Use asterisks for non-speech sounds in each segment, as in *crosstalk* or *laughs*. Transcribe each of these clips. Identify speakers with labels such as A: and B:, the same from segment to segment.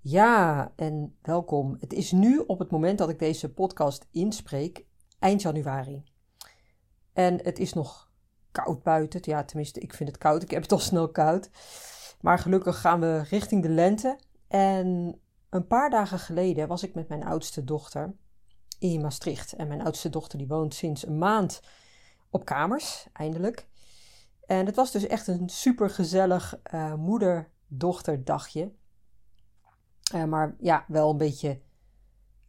A: Ja, en welkom. Het is nu op het moment dat ik deze podcast inspreek, eind januari. En het is nog koud buiten. Ja, tenminste, ik vind het koud. Ik heb het al snel koud. Maar gelukkig gaan we richting de lente. En een paar dagen geleden was ik met mijn oudste dochter in Maastricht. En mijn oudste dochter die woont sinds een maand op kamers, eindelijk. En het was dus echt een super gezellig uh, moeder-dochter dagje. Uh, maar ja, wel een beetje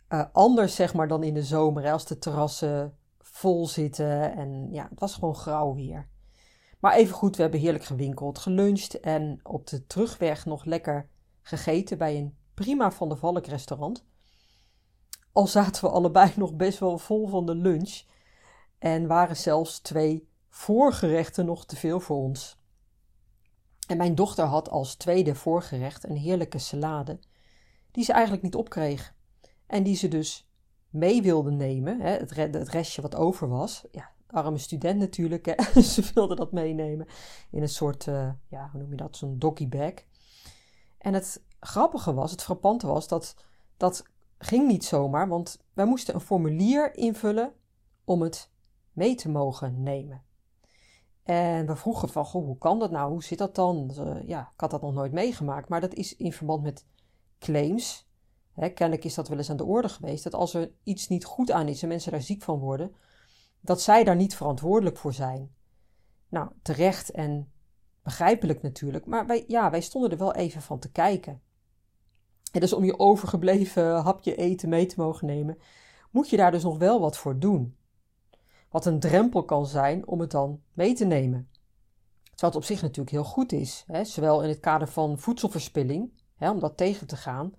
A: uh, anders zeg maar dan in de zomer. Hè, als de terrassen vol zitten. En ja, het was gewoon grauw weer. Maar even goed, we hebben heerlijk gewinkeld, geluncht. En op de terugweg nog lekker gegeten bij een prima Van de Valk restaurant. Al zaten we allebei nog best wel vol van de lunch. En waren zelfs twee voorgerechten nog te veel voor ons. En mijn dochter had als tweede voorgerecht een heerlijke salade, die ze eigenlijk niet opkreeg. En die ze dus mee wilde nemen, hè, het, het restje wat over was. Ja, arme student natuurlijk, hè. *laughs* ze wilde dat meenemen in een soort, uh, ja, hoe noem je dat, zo'n doggybag. En het grappige was, het frappante was, dat dat ging niet zomaar, want wij moesten een formulier invullen om het mee te mogen nemen. En we vroegen van, goh, hoe kan dat nou? Hoe zit dat dan? Uh, ja, ik had dat nog nooit meegemaakt, maar dat is in verband met claims. Hè, kennelijk is dat wel eens aan de orde geweest, dat als er iets niet goed aan is en mensen daar ziek van worden, dat zij daar niet verantwoordelijk voor zijn. Nou, terecht en begrijpelijk natuurlijk, maar wij, ja, wij stonden er wel even van te kijken. En dus om je overgebleven hapje eten mee te mogen nemen, moet je daar dus nog wel wat voor doen. Wat een drempel kan zijn om het dan mee te nemen. Terwijl op zich natuurlijk heel goed is, hè, zowel in het kader van voedselverspilling, hè, om dat tegen te gaan,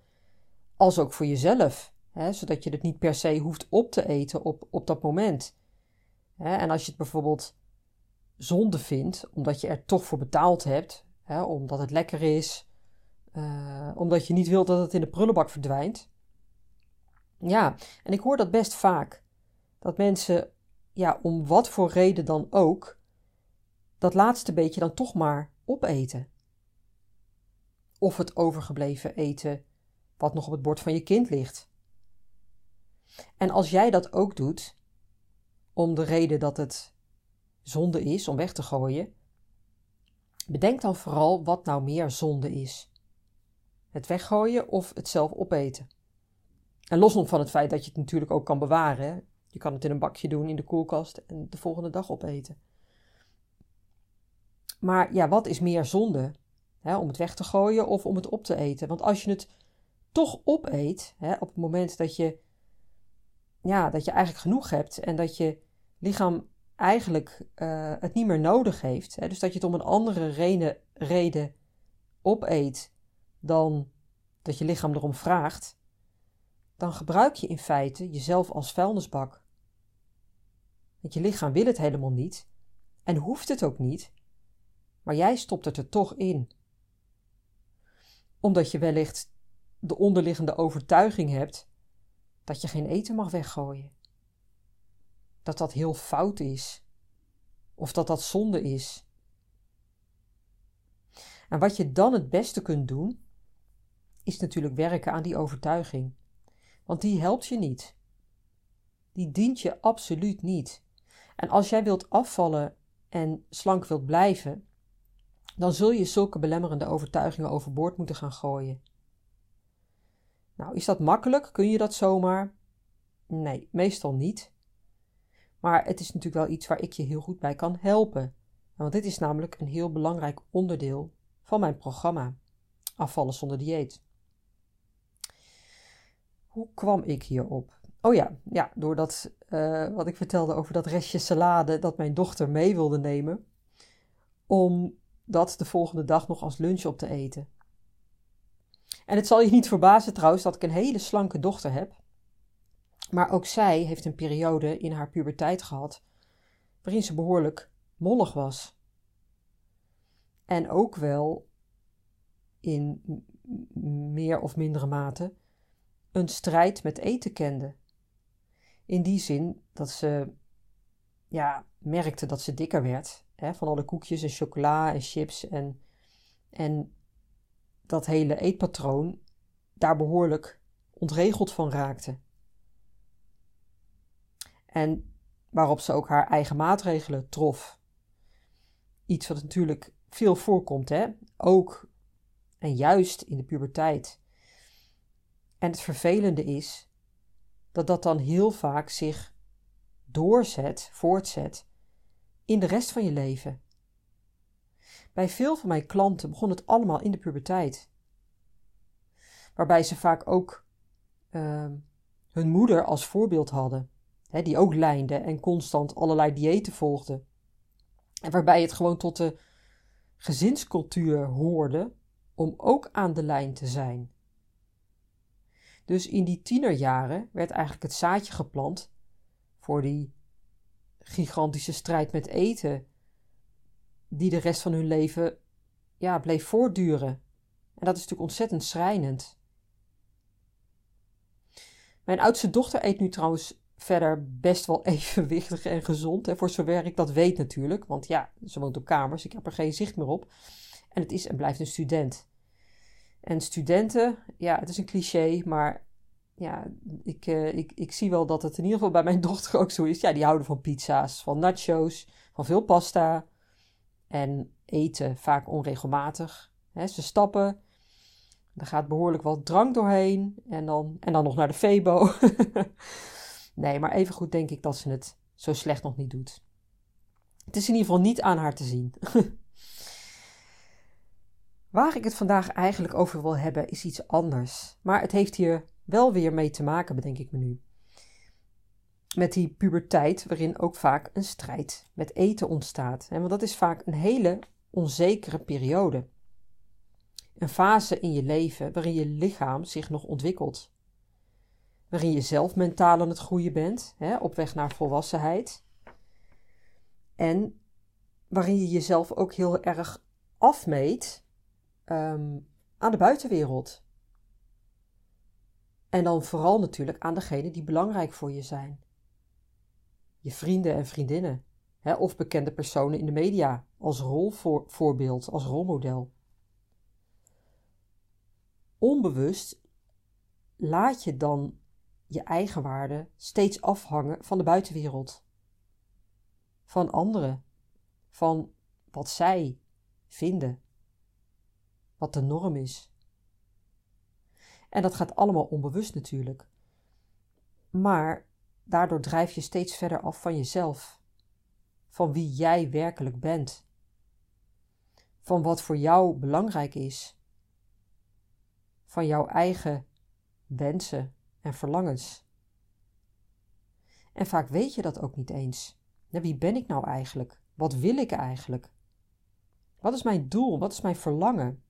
A: als ook voor jezelf, hè, zodat je het niet per se hoeft op te eten op, op dat moment. Hè, en als je het bijvoorbeeld zonde vindt, omdat je er toch voor betaald hebt, hè, omdat het lekker is, uh, omdat je niet wilt dat het in de prullenbak verdwijnt. Ja, en ik hoor dat best vaak. Dat mensen, ja, om wat voor reden dan ook, dat laatste beetje dan toch maar opeten. Of het overgebleven eten wat nog op het bord van je kind ligt. En als jij dat ook doet, om de reden dat het zonde is om weg te gooien, bedenk dan vooral wat nou meer zonde is het weggooien of het zelf opeten. En los nog van het feit dat je het natuurlijk ook kan bewaren. Je kan het in een bakje doen in de koelkast en de volgende dag opeten. Maar ja, wat is meer zonde? Hè, om het weg te gooien of om het op te eten? Want als je het toch opeet, hè, op het moment dat je, ja, dat je eigenlijk genoeg hebt en dat je lichaam eigenlijk uh, het niet meer nodig heeft, hè, dus dat je het om een andere reden, reden opeet dan dat je lichaam erom vraagt, dan gebruik je in feite jezelf als vuilnisbak. Want je lichaam wil het helemaal niet en hoeft het ook niet, maar jij stopt het er toch in. Omdat je wellicht de onderliggende overtuiging hebt dat je geen eten mag weggooien. Dat dat heel fout is. Of dat dat zonde is. En wat je dan het beste kunt doen, is natuurlijk werken aan die overtuiging. Want die helpt je niet. Die dient je absoluut niet. En als jij wilt afvallen en slank wilt blijven, dan zul je zulke belemmerende overtuigingen overboord moeten gaan gooien. Nou, is dat makkelijk? Kun je dat zomaar? Nee, meestal niet. Maar het is natuurlijk wel iets waar ik je heel goed bij kan helpen. Want dit is namelijk een heel belangrijk onderdeel van mijn programma Afvallen zonder dieet. Hoe kwam ik hierop? Oh ja, ja doordat uh, wat ik vertelde over dat restje salade dat mijn dochter mee wilde nemen. Om dat de volgende dag nog als lunch op te eten. En het zal je niet verbazen trouwens dat ik een hele slanke dochter heb. Maar ook zij heeft een periode in haar puberteit gehad waarin ze behoorlijk mollig was. En ook wel in meer of mindere mate een strijd met eten kende. In die zin dat ze ja, merkte dat ze dikker werd. Hè, van alle koekjes en chocola en chips. En, en dat hele eetpatroon daar behoorlijk ontregeld van raakte. En waarop ze ook haar eigen maatregelen trof. Iets wat natuurlijk veel voorkomt, hè? ook en juist in de puberteit. En het vervelende is dat dat dan heel vaak zich doorzet, voortzet in de rest van je leven. Bij veel van mijn klanten begon het allemaal in de puberteit. Waarbij ze vaak ook uh, hun moeder als voorbeeld hadden, hè, die ook lijnde en constant allerlei diëten volgde. En waarbij het gewoon tot de gezinscultuur hoorde om ook aan de lijn te zijn. Dus in die tienerjaren werd eigenlijk het zaadje geplant voor die gigantische strijd met eten, die de rest van hun leven ja, bleef voortduren. En dat is natuurlijk ontzettend schrijnend. Mijn oudste dochter eet nu trouwens verder best wel *laughs* evenwichtig en gezond. Hè, voor zover ik dat weet natuurlijk. Want ja, ze woont op kamers, ik heb er geen zicht meer op. En het is en blijft een student. En studenten, ja, het is een cliché, maar ja, ik, uh, ik, ik zie wel dat het in ieder geval bij mijn *laughs* dochter ook zo is. Ja, die houden van pizza's, van nachos, van veel pasta en eten vaak onregelmatig. ze stappen, er gaat behoorlijk wat drank doorheen en dan, en dan nog naar de Febo. *laughs* nee, maar even goed denk ik dat ze het zo slecht nog niet doet. Het is in ieder geval niet aan haar te zien. *laughs* Waar ik het vandaag eigenlijk over wil hebben is iets anders. Maar het heeft hier wel weer mee te maken, bedenk ik me nu. Met die puberteit, waarin ook vaak een strijd met eten ontstaat. Want dat is vaak een hele onzekere periode. Een fase in je leven waarin je lichaam zich nog ontwikkelt. Waarin je zelf mentaal aan het groeien bent, op weg naar volwassenheid. En waarin je jezelf ook heel erg afmeet Ehm, aan de buitenwereld. En dan vooral natuurlijk aan degenen die belangrijk voor je zijn. Je vrienden en vriendinnen, hè, of bekende personen in de media als rolvoorbeeld, als rolmodel. Onbewust laat je dan je eigen waarde steeds afhangen van de buitenwereld. Van anderen, van wat zij vinden wat de norm is. En dat gaat allemaal onbewust natuurlijk. Maar daardoor drijf je steeds verder af van jezelf, van wie jij werkelijk bent, van wat voor jou belangrijk is, van jouw eigen wensen en verlangens. En vaak weet je dat ook niet eens. Wie ben ik nou eigenlijk? Wat wil ik eigenlijk? Wat is mijn doel? Wat is mijn verlangen?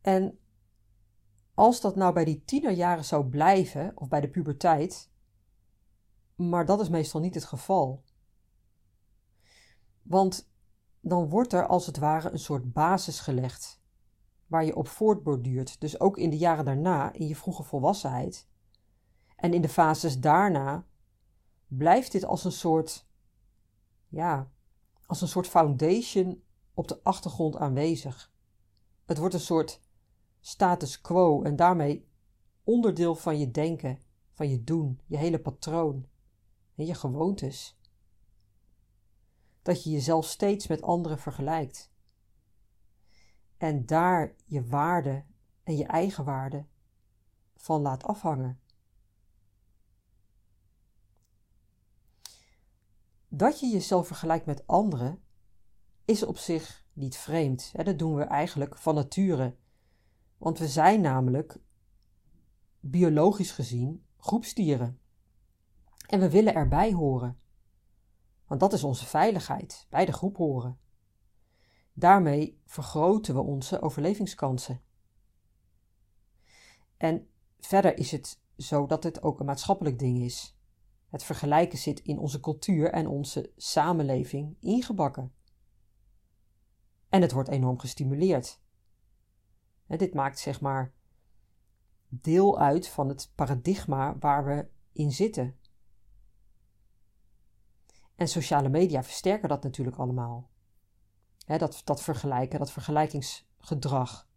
A: En als dat nou bij die tienerjaren zou blijven, of bij de puberteit, maar dat is meestal niet het geval. Want dan wordt er als het ware een soort basis gelegd, waar je op voortborduurt. Dus ook in de jaren daarna, in je vroege volwassenheid. En in de fases daarna blijft dit als een soort, ja, als een soort foundation op de achtergrond aanwezig. Het wordt een soort status quo en daarmee onderdeel van je denken, van je doen, je hele patroon en je gewoontes. Dat je jezelf steeds met anderen vergelijkt. En daar je waarde en je eigen waarde van laat afhangen. Dat je jezelf vergelijkt met anderen is op zich niet vreemd. Dat doen we eigenlijk van nature want we zijn namelijk biologisch gezien groepsdieren. En we willen erbij horen. Want dat is onze veiligheid, bij de groep horen. daarmee vergroten we onze overlevingskansen. En verder is het zo dat het ook een maatschappelijk ding is. Het vergelijken zit in onze cultuur en onze samenleving ingebakken. En het wordt enorm gestimuleerd. Dit maakt zeg maar deel uit van het paradigma waar we in zitten. En sociale media versterken dat natuurlijk allemaal. dat, dat vergelijken, dat vergelijkingsgedrag.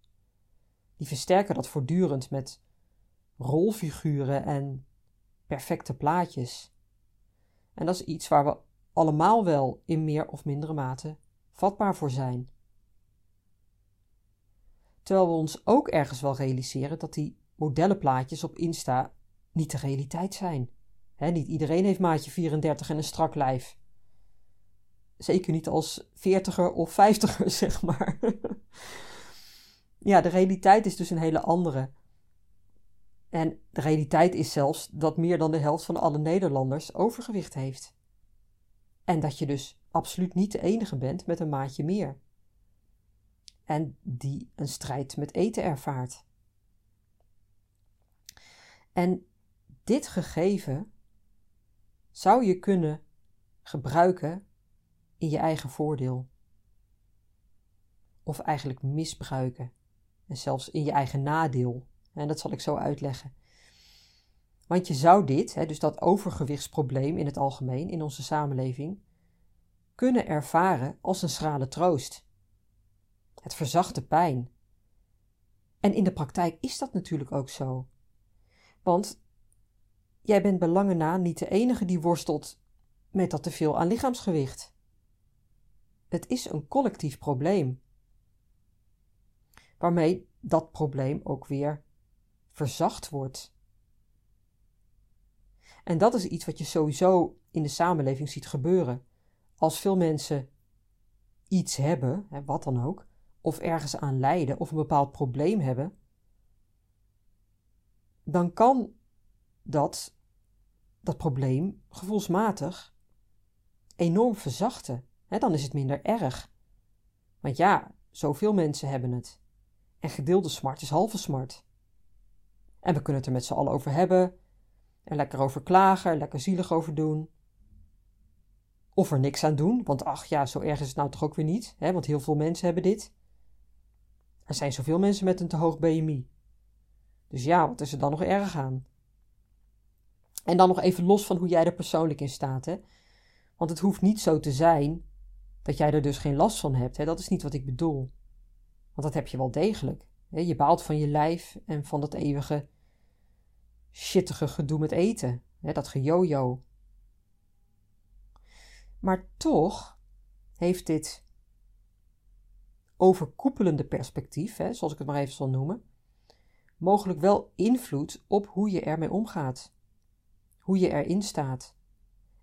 A: Die versterken dat voortdurend met rolfiguren en perfecte plaatjes. En dat is iets waar we allemaal wel in meer of mindere mate vatbaar voor zijn. Terwijl we ons ook ergens wel realiseren dat die modellenplaatjes op Insta niet de realiteit zijn. niet iedereen heeft maatje 34 en een strak lijf. Zeker niet als 40er of 50er, *laughs* zeg maar. ja, de realiteit is dus een hele andere. En de realiteit is zelfs dat meer dan de helft van alle Nederlanders overgewicht heeft. En dat je dus absoluut niet de enige bent met een maatje meer. En die een strijd met eten ervaart. En dit gegeven zou je kunnen gebruiken in je eigen voordeel. Of eigenlijk misbruiken. En zelfs in je eigen nadeel. En dat zal ik zo uitleggen. Want je zou dit, dus dat overgewichtsprobleem in het algemeen in onze samenleving, kunnen ervaren als een schrale troost. Het verzacht de pijn. En in de praktijk is dat natuurlijk ook zo. Want jij bent belangen na niet de enige die worstelt met dat teveel aan lichaamsgewicht. Het is een collectief probleem. Waarmee dat probleem ook weer verzacht wordt. En dat is iets wat je sowieso in de samenleving ziet gebeuren. Als veel mensen iets hebben, wat dan ook, of ergens aan lijden of een bepaald probleem hebben, dan kan dat, dat probleem gevoelsmatig enorm verzachten. dan is het minder erg. Want ja, zoveel mensen hebben het. En gedeelde smart is halve smart. En we kunnen het er met z'n allen over hebben. Er lekker over klagen, er lekker zielig over doen. Of er niks aan doen, want ach ja, zo erg is het nou toch ook weer niet, hè, want heel veel mensen hebben dit. Er zijn zoveel mensen met een te hoog BMI. Dus ja, wat is er dan nog erg aan? En dan nog even los van hoe jij er persoonlijk in staat, hè. Want het hoeft niet zo te zijn dat jij er dus geen last van hebt, hè. Dat is niet wat ik bedoel. Want dat heb je wel degelijk. Je baalt van je lijf en van dat eeuwige shittige gedoe met eten. Dat gejojo. Maar toch heeft dit overkoepelende perspectief, hè, zoals ik het maar even zal noemen, mogelijk wel invloed op hoe je ermee omgaat, hoe je erin staat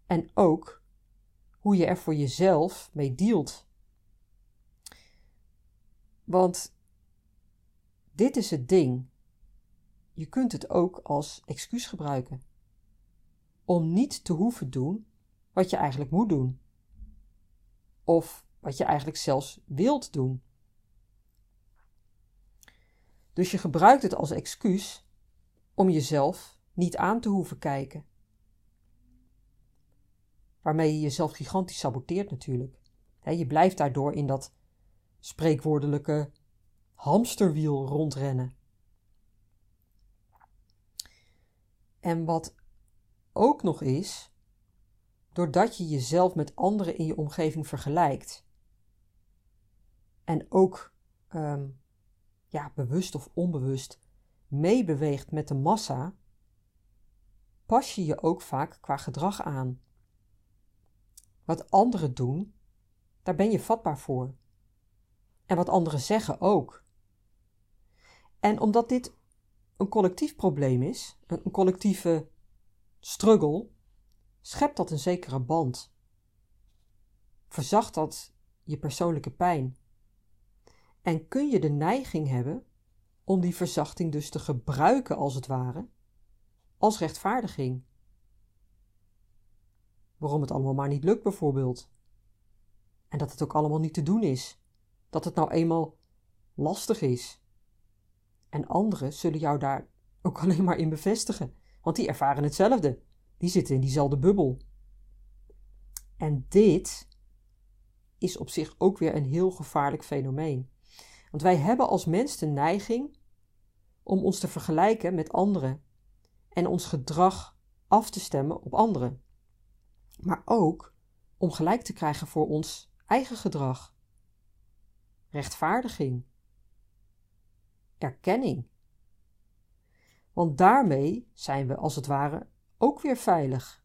A: en ook hoe je er voor jezelf mee dealt. Want dit is het ding. Je kunt het ook als excuus gebruiken. Om niet te hoeven doen wat je eigenlijk moet doen. Of wat je eigenlijk zelfs wilt doen. Dus je gebruikt het als excuus om jezelf niet aan te hoeven kijken. Waarmee je jezelf gigantisch saboteert natuurlijk. je blijft daardoor in dat spreekwoordelijke hamsterwiel rondrennen. En wat ook nog is, doordat je jezelf met anderen in je omgeving vergelijkt en ook ehm, ja, bewust of onbewust meebeweegt met de massa, pas je je ook vaak qua gedrag aan. Wat anderen doen, daar ben je vatbaar voor. En wat anderen zeggen ook. En omdat dit een collectief probleem is, een collectieve struggle, schept dat een zekere band. Verzacht dat je persoonlijke pijn. En kun je de neiging hebben om die verzachting dus te gebruiken, als het ware, als rechtvaardiging. Waarom het allemaal maar niet lukt, bijvoorbeeld. En dat het ook allemaal niet te doen is. dat het nou eenmaal lastig is. En anderen zullen jou daar ook *laughs* alleen maar in bevestigen, want die ervaren hetzelfde. Die zitten in diezelfde bubbel. En dit is op zich ook weer een heel gevaarlijk fenomeen. Want wij hebben als mens de neiging om ons te vergelijken met anderen en ons gedrag af te stemmen op anderen. Maar ook om gelijk te krijgen voor ons eigen gedrag. Rechtvaardiging. Erkenning. Want daarmee zijn we als het ware ook weer veilig.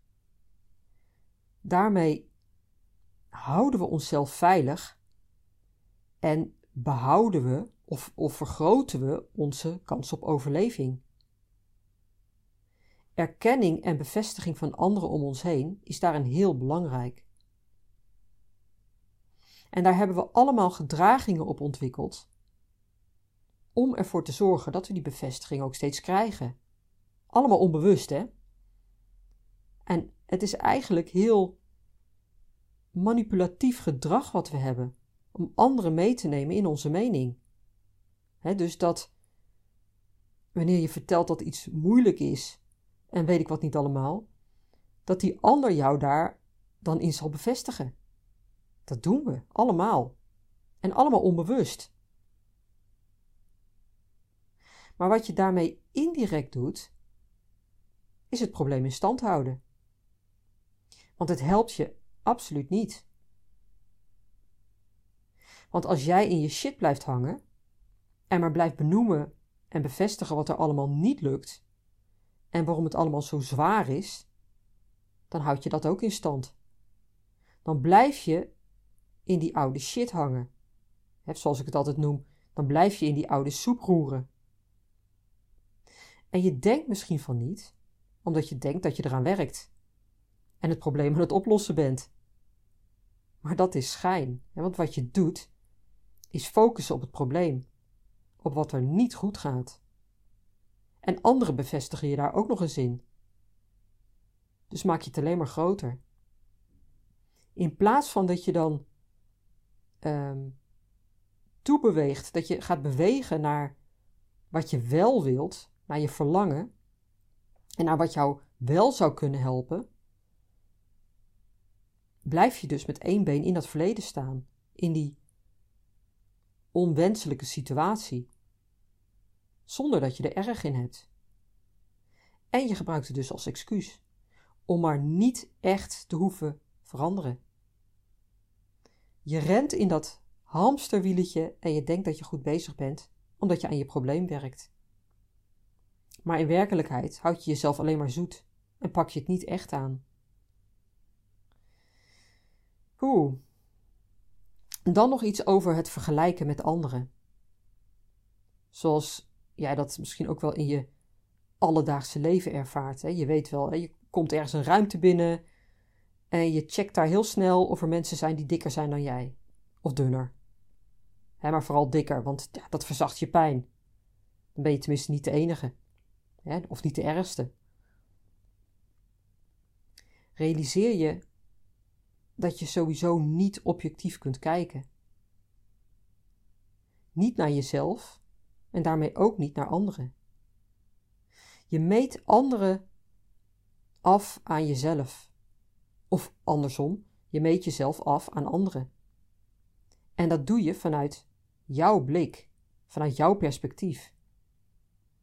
A: Daarmee houden we onszelf veilig en behouden we of, of vergroten we onze kans op overleving. Erkenning en bevestiging van anderen om ons heen is daarin heel belangrijk. En daar hebben we allemaal gedragingen op ontwikkeld om ervoor te zorgen dat we die bevestiging ook steeds krijgen. Allemaal onbewust, hè? En het is eigenlijk heel manipulatief gedrag wat we hebben om anderen mee te nemen in onze mening. dus dat wanneer je vertelt dat iets moeilijk is en weet ik wat niet allemaal, dat die ander jou daar dan in zal bevestigen. Dat doen we allemaal. En allemaal onbewust. Maar wat je daarmee indirect doet, is het probleem in stand houden. Want het helpt je absoluut niet. Want als jij in je shit blijft hangen en maar blijft benoemen en bevestigen wat er allemaal niet lukt en waarom het allemaal zo zwaar is, dan houd je dat ook in stand. Dan blijf je in die oude shit hangen. He, zoals ik het altijd noem, dan blijf je in die oude soep roeren. En je denkt misschien van niet, omdat je denkt dat je eraan werkt en het probleem aan het oplossen bent. Maar dat is schijn, want wat je doet, is focussen op het probleem, op wat er niet goed gaat. En anderen bevestigen je daar ook nog eens in. Dus maak je het alleen maar groter. In plaats van dat je dan um, toebeweegt, dat je gaat bewegen naar wat je wel wilt, naar je verlangen en naar wat jou wel zou kunnen helpen, blijf je dus met één been in dat verleden staan, in die onwenselijke situatie, zonder dat je er erg in hebt. En je gebruikt het dus als excuus om maar niet echt te hoeven veranderen. Je rent in dat hamsterwieletje en je denkt dat je goed bezig bent, omdat je aan je probleem werkt. Maar in werkelijkheid houd je jezelf alleen maar zoet en pak je het niet echt aan. Oeh. Dan nog iets over het vergelijken met anderen. Zoals jij dat misschien ook wel in je alledaagse leven ervaart. Hè? Je weet wel, hè? je komt ergens een ruimte binnen en je checkt daar heel snel of er mensen zijn die dikker zijn dan jij. Of dunner. Hè, maar vooral dikker, want ja, dat verzacht je pijn. Dan ben je tenminste niet de enige. Hè? Of niet de ergste. Realiseer je dat je sowieso niet objectief kunt kijken. Niet naar jezelf en daarmee ook niet naar anderen. Je meet anderen af aan jezelf. Of andersom, je meet jezelf af aan anderen. En dat doe je vanuit jouw blik, vanuit jouw perspectief.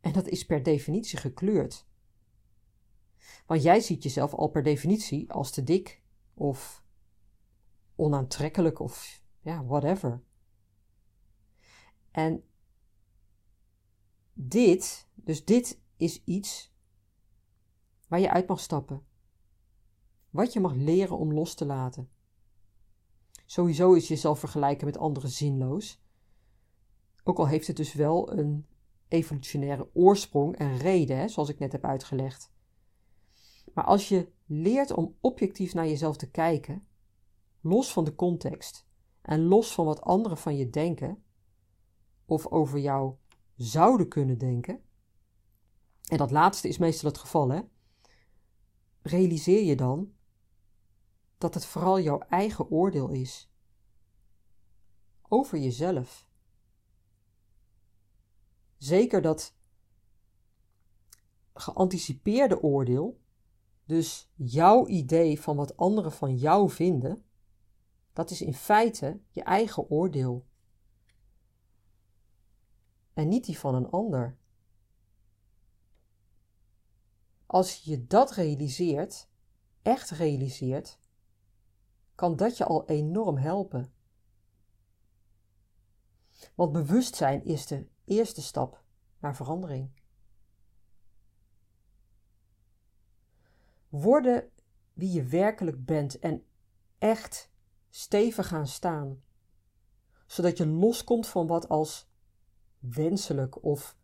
A: En dat is per definitie gekleurd. Want jij ziet jezelf al per definitie als te dik of onaantrekkelijk of ja, whatever. En dit, dus dit is iets waar je uit mag stappen. Wat je mag leren om los te laten. Sowieso is jezelf vergelijken met anderen zinloos. Ook al heeft het dus wel een evolutionaire oorsprong en reden, hè, zoals ik net heb uitgelegd. Maar als je leert om objectief naar jezelf te kijken, los van de context en los van wat anderen van je denken of over jou zouden kunnen denken, en dat laatste is meestal het geval, hè, realiseer je dan dat het vooral jouw eigen oordeel is. over jezelf. Zeker dat geanticipeerde oordeel, dus jouw idee van wat anderen van jou vinden, dat is in feite je eigen oordeel. En niet die van een ander. Als je dat realiseert, echt realiseert, kan dat je al enorm helpen. Want bewustzijn is de eerste stap naar verandering. Worden wie je werkelijk bent en echt stevig gaan staan, zodat je loskomt van wat als wenselijk of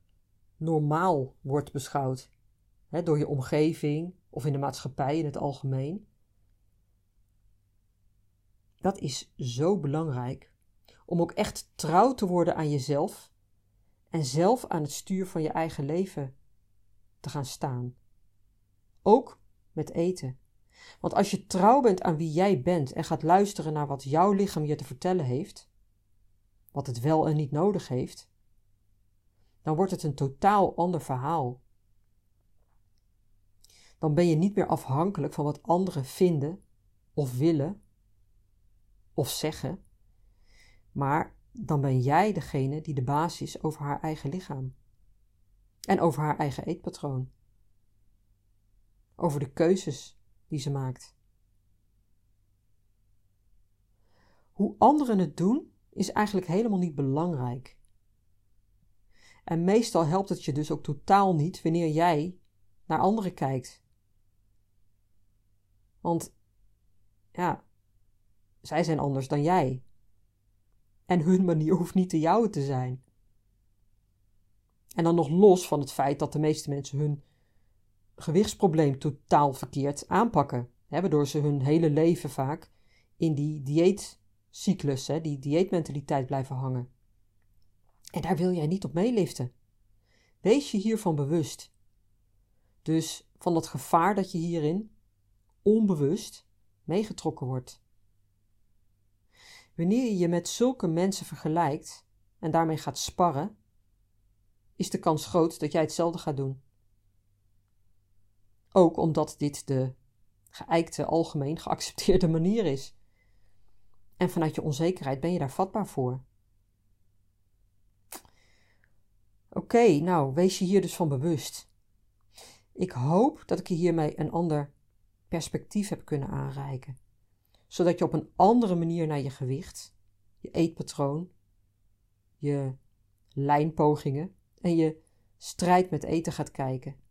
A: normaal wordt beschouwd hè, door je omgeving of in de maatschappij in het algemeen. Dat is zo belangrijk om ook echt trouw te worden aan jezelf en zelf aan het stuur van je eigen leven te gaan staan. Ook met eten. Want als je trouw bent aan wie jij bent en gaat luisteren naar wat jouw lichaam je te vertellen heeft, wat het wel en niet nodig heeft, dan wordt het een totaal ander verhaal. Dan ben je niet meer afhankelijk van wat anderen vinden of willen of zeggen, maar dan ben jij degene die de baas is over haar eigen lichaam en over haar eigen eetpatroon, over de keuzes die ze maakt. Hoe anderen het doen is eigenlijk helemaal niet belangrijk. En meestal helpt het je dus ook totaal niet wanneer jij naar anderen kijkt. Want ja, zij zijn anders dan jij. En hun manier hoeft niet de jouwe te zijn. En dan nog los van het feit dat de meeste mensen hun gewichtsprobleem totaal verkeerd aanpakken. Waardoor ze hun hele leven vaak in die dieetcyclus, hè, die dieetmentaliteit blijven hangen. En daar wil jij niet op meeliften. Wees je hiervan bewust. Dus van dat gevaar dat je hierin onbewust meegetrokken wordt. Wanneer je je met zulke mensen vergelijkt en daarmee gaat sparren, is de kans groot dat jij hetzelfde gaat doen. Ook omdat dit de geëikte, algemeen geaccepteerde manier is. En vanuit je onzekerheid ben je daar vatbaar voor. Oké, nou, wees je hier dus van bewust. Ik hoop dat ik je hiermee een ander perspectief heb kunnen aanreiken, zodat je op een andere manier naar je gewicht, je eetpatroon, je lijnpogingen en je strijd met eten gaat kijken.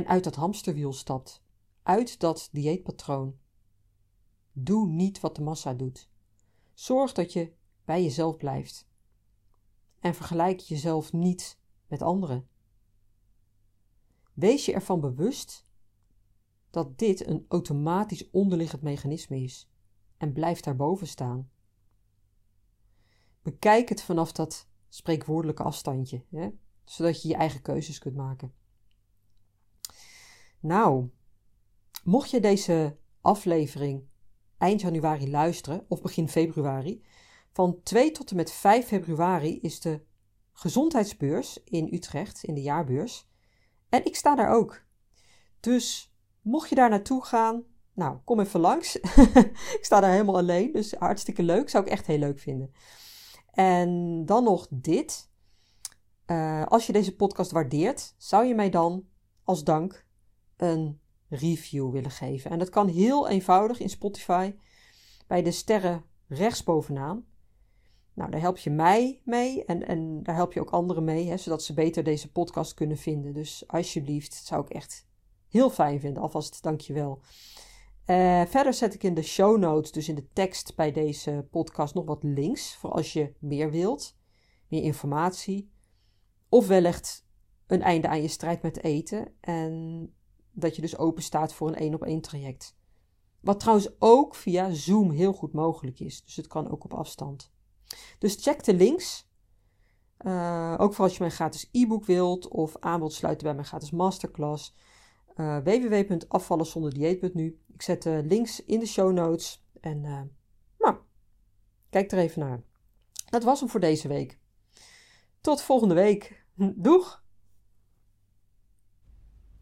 A: En uit dat hamsterwiel stapt, uit dat dieetpatroon. Doe niet wat de massa doet. Zorg dat je bij jezelf blijft en vergelijk jezelf niet met anderen. Wees je ervan bewust dat dit een automatisch onderliggend mechanisme is en blijf daarboven staan. Bekijk het vanaf dat spreekwoordelijke afstandje, hè? zodat je je eigen keuzes kunt maken. Nou, mocht je deze aflevering eind januari luisteren of begin februari, van 2 tot en met 5 februari is de gezondheidsbeurs in Utrecht, in de jaarbeurs. En ik sta daar ook. Dus mocht je daar naartoe gaan, nou, kom even langs. *laughs* ik sta daar helemaal alleen, dus hartstikke leuk. Zou ik echt heel leuk vinden. En dan nog dit. Uh, als je deze podcast waardeert, zou je mij dan als dank een review willen geven. En dat kan heel eenvoudig in Spotify bij de sterren rechtsbovenaan. Nou, daar help je mij mee en, en daar help je ook anderen mee, hè, zodat ze beter deze podcast kunnen vinden. Dus alsjeblieft, dat zou ik echt heel fijn vinden. Alvast dankjewel. Uh, verder zet ik in de show notes, dus in de tekst bij deze podcast, nog wat links voor als je meer wilt, meer informatie. Of wellicht een einde aan je strijd met eten en dat je dus open staat voor een één op één traject. Wat trouwens ook via Zoom heel goed mogelijk is, dus het kan ook op afstand. Dus check de links. Uh, ook voor als je mijn gratis e-book wilt of aan wilt sluiten bij mijn gratis masterclass. Uh, www.afvallenzonderdieet.nu. Ik zet de links in de show notes en uh, nou, kijk er even naar. Dat was hem voor deze week. Tot volgende week. *laughs* Doeg!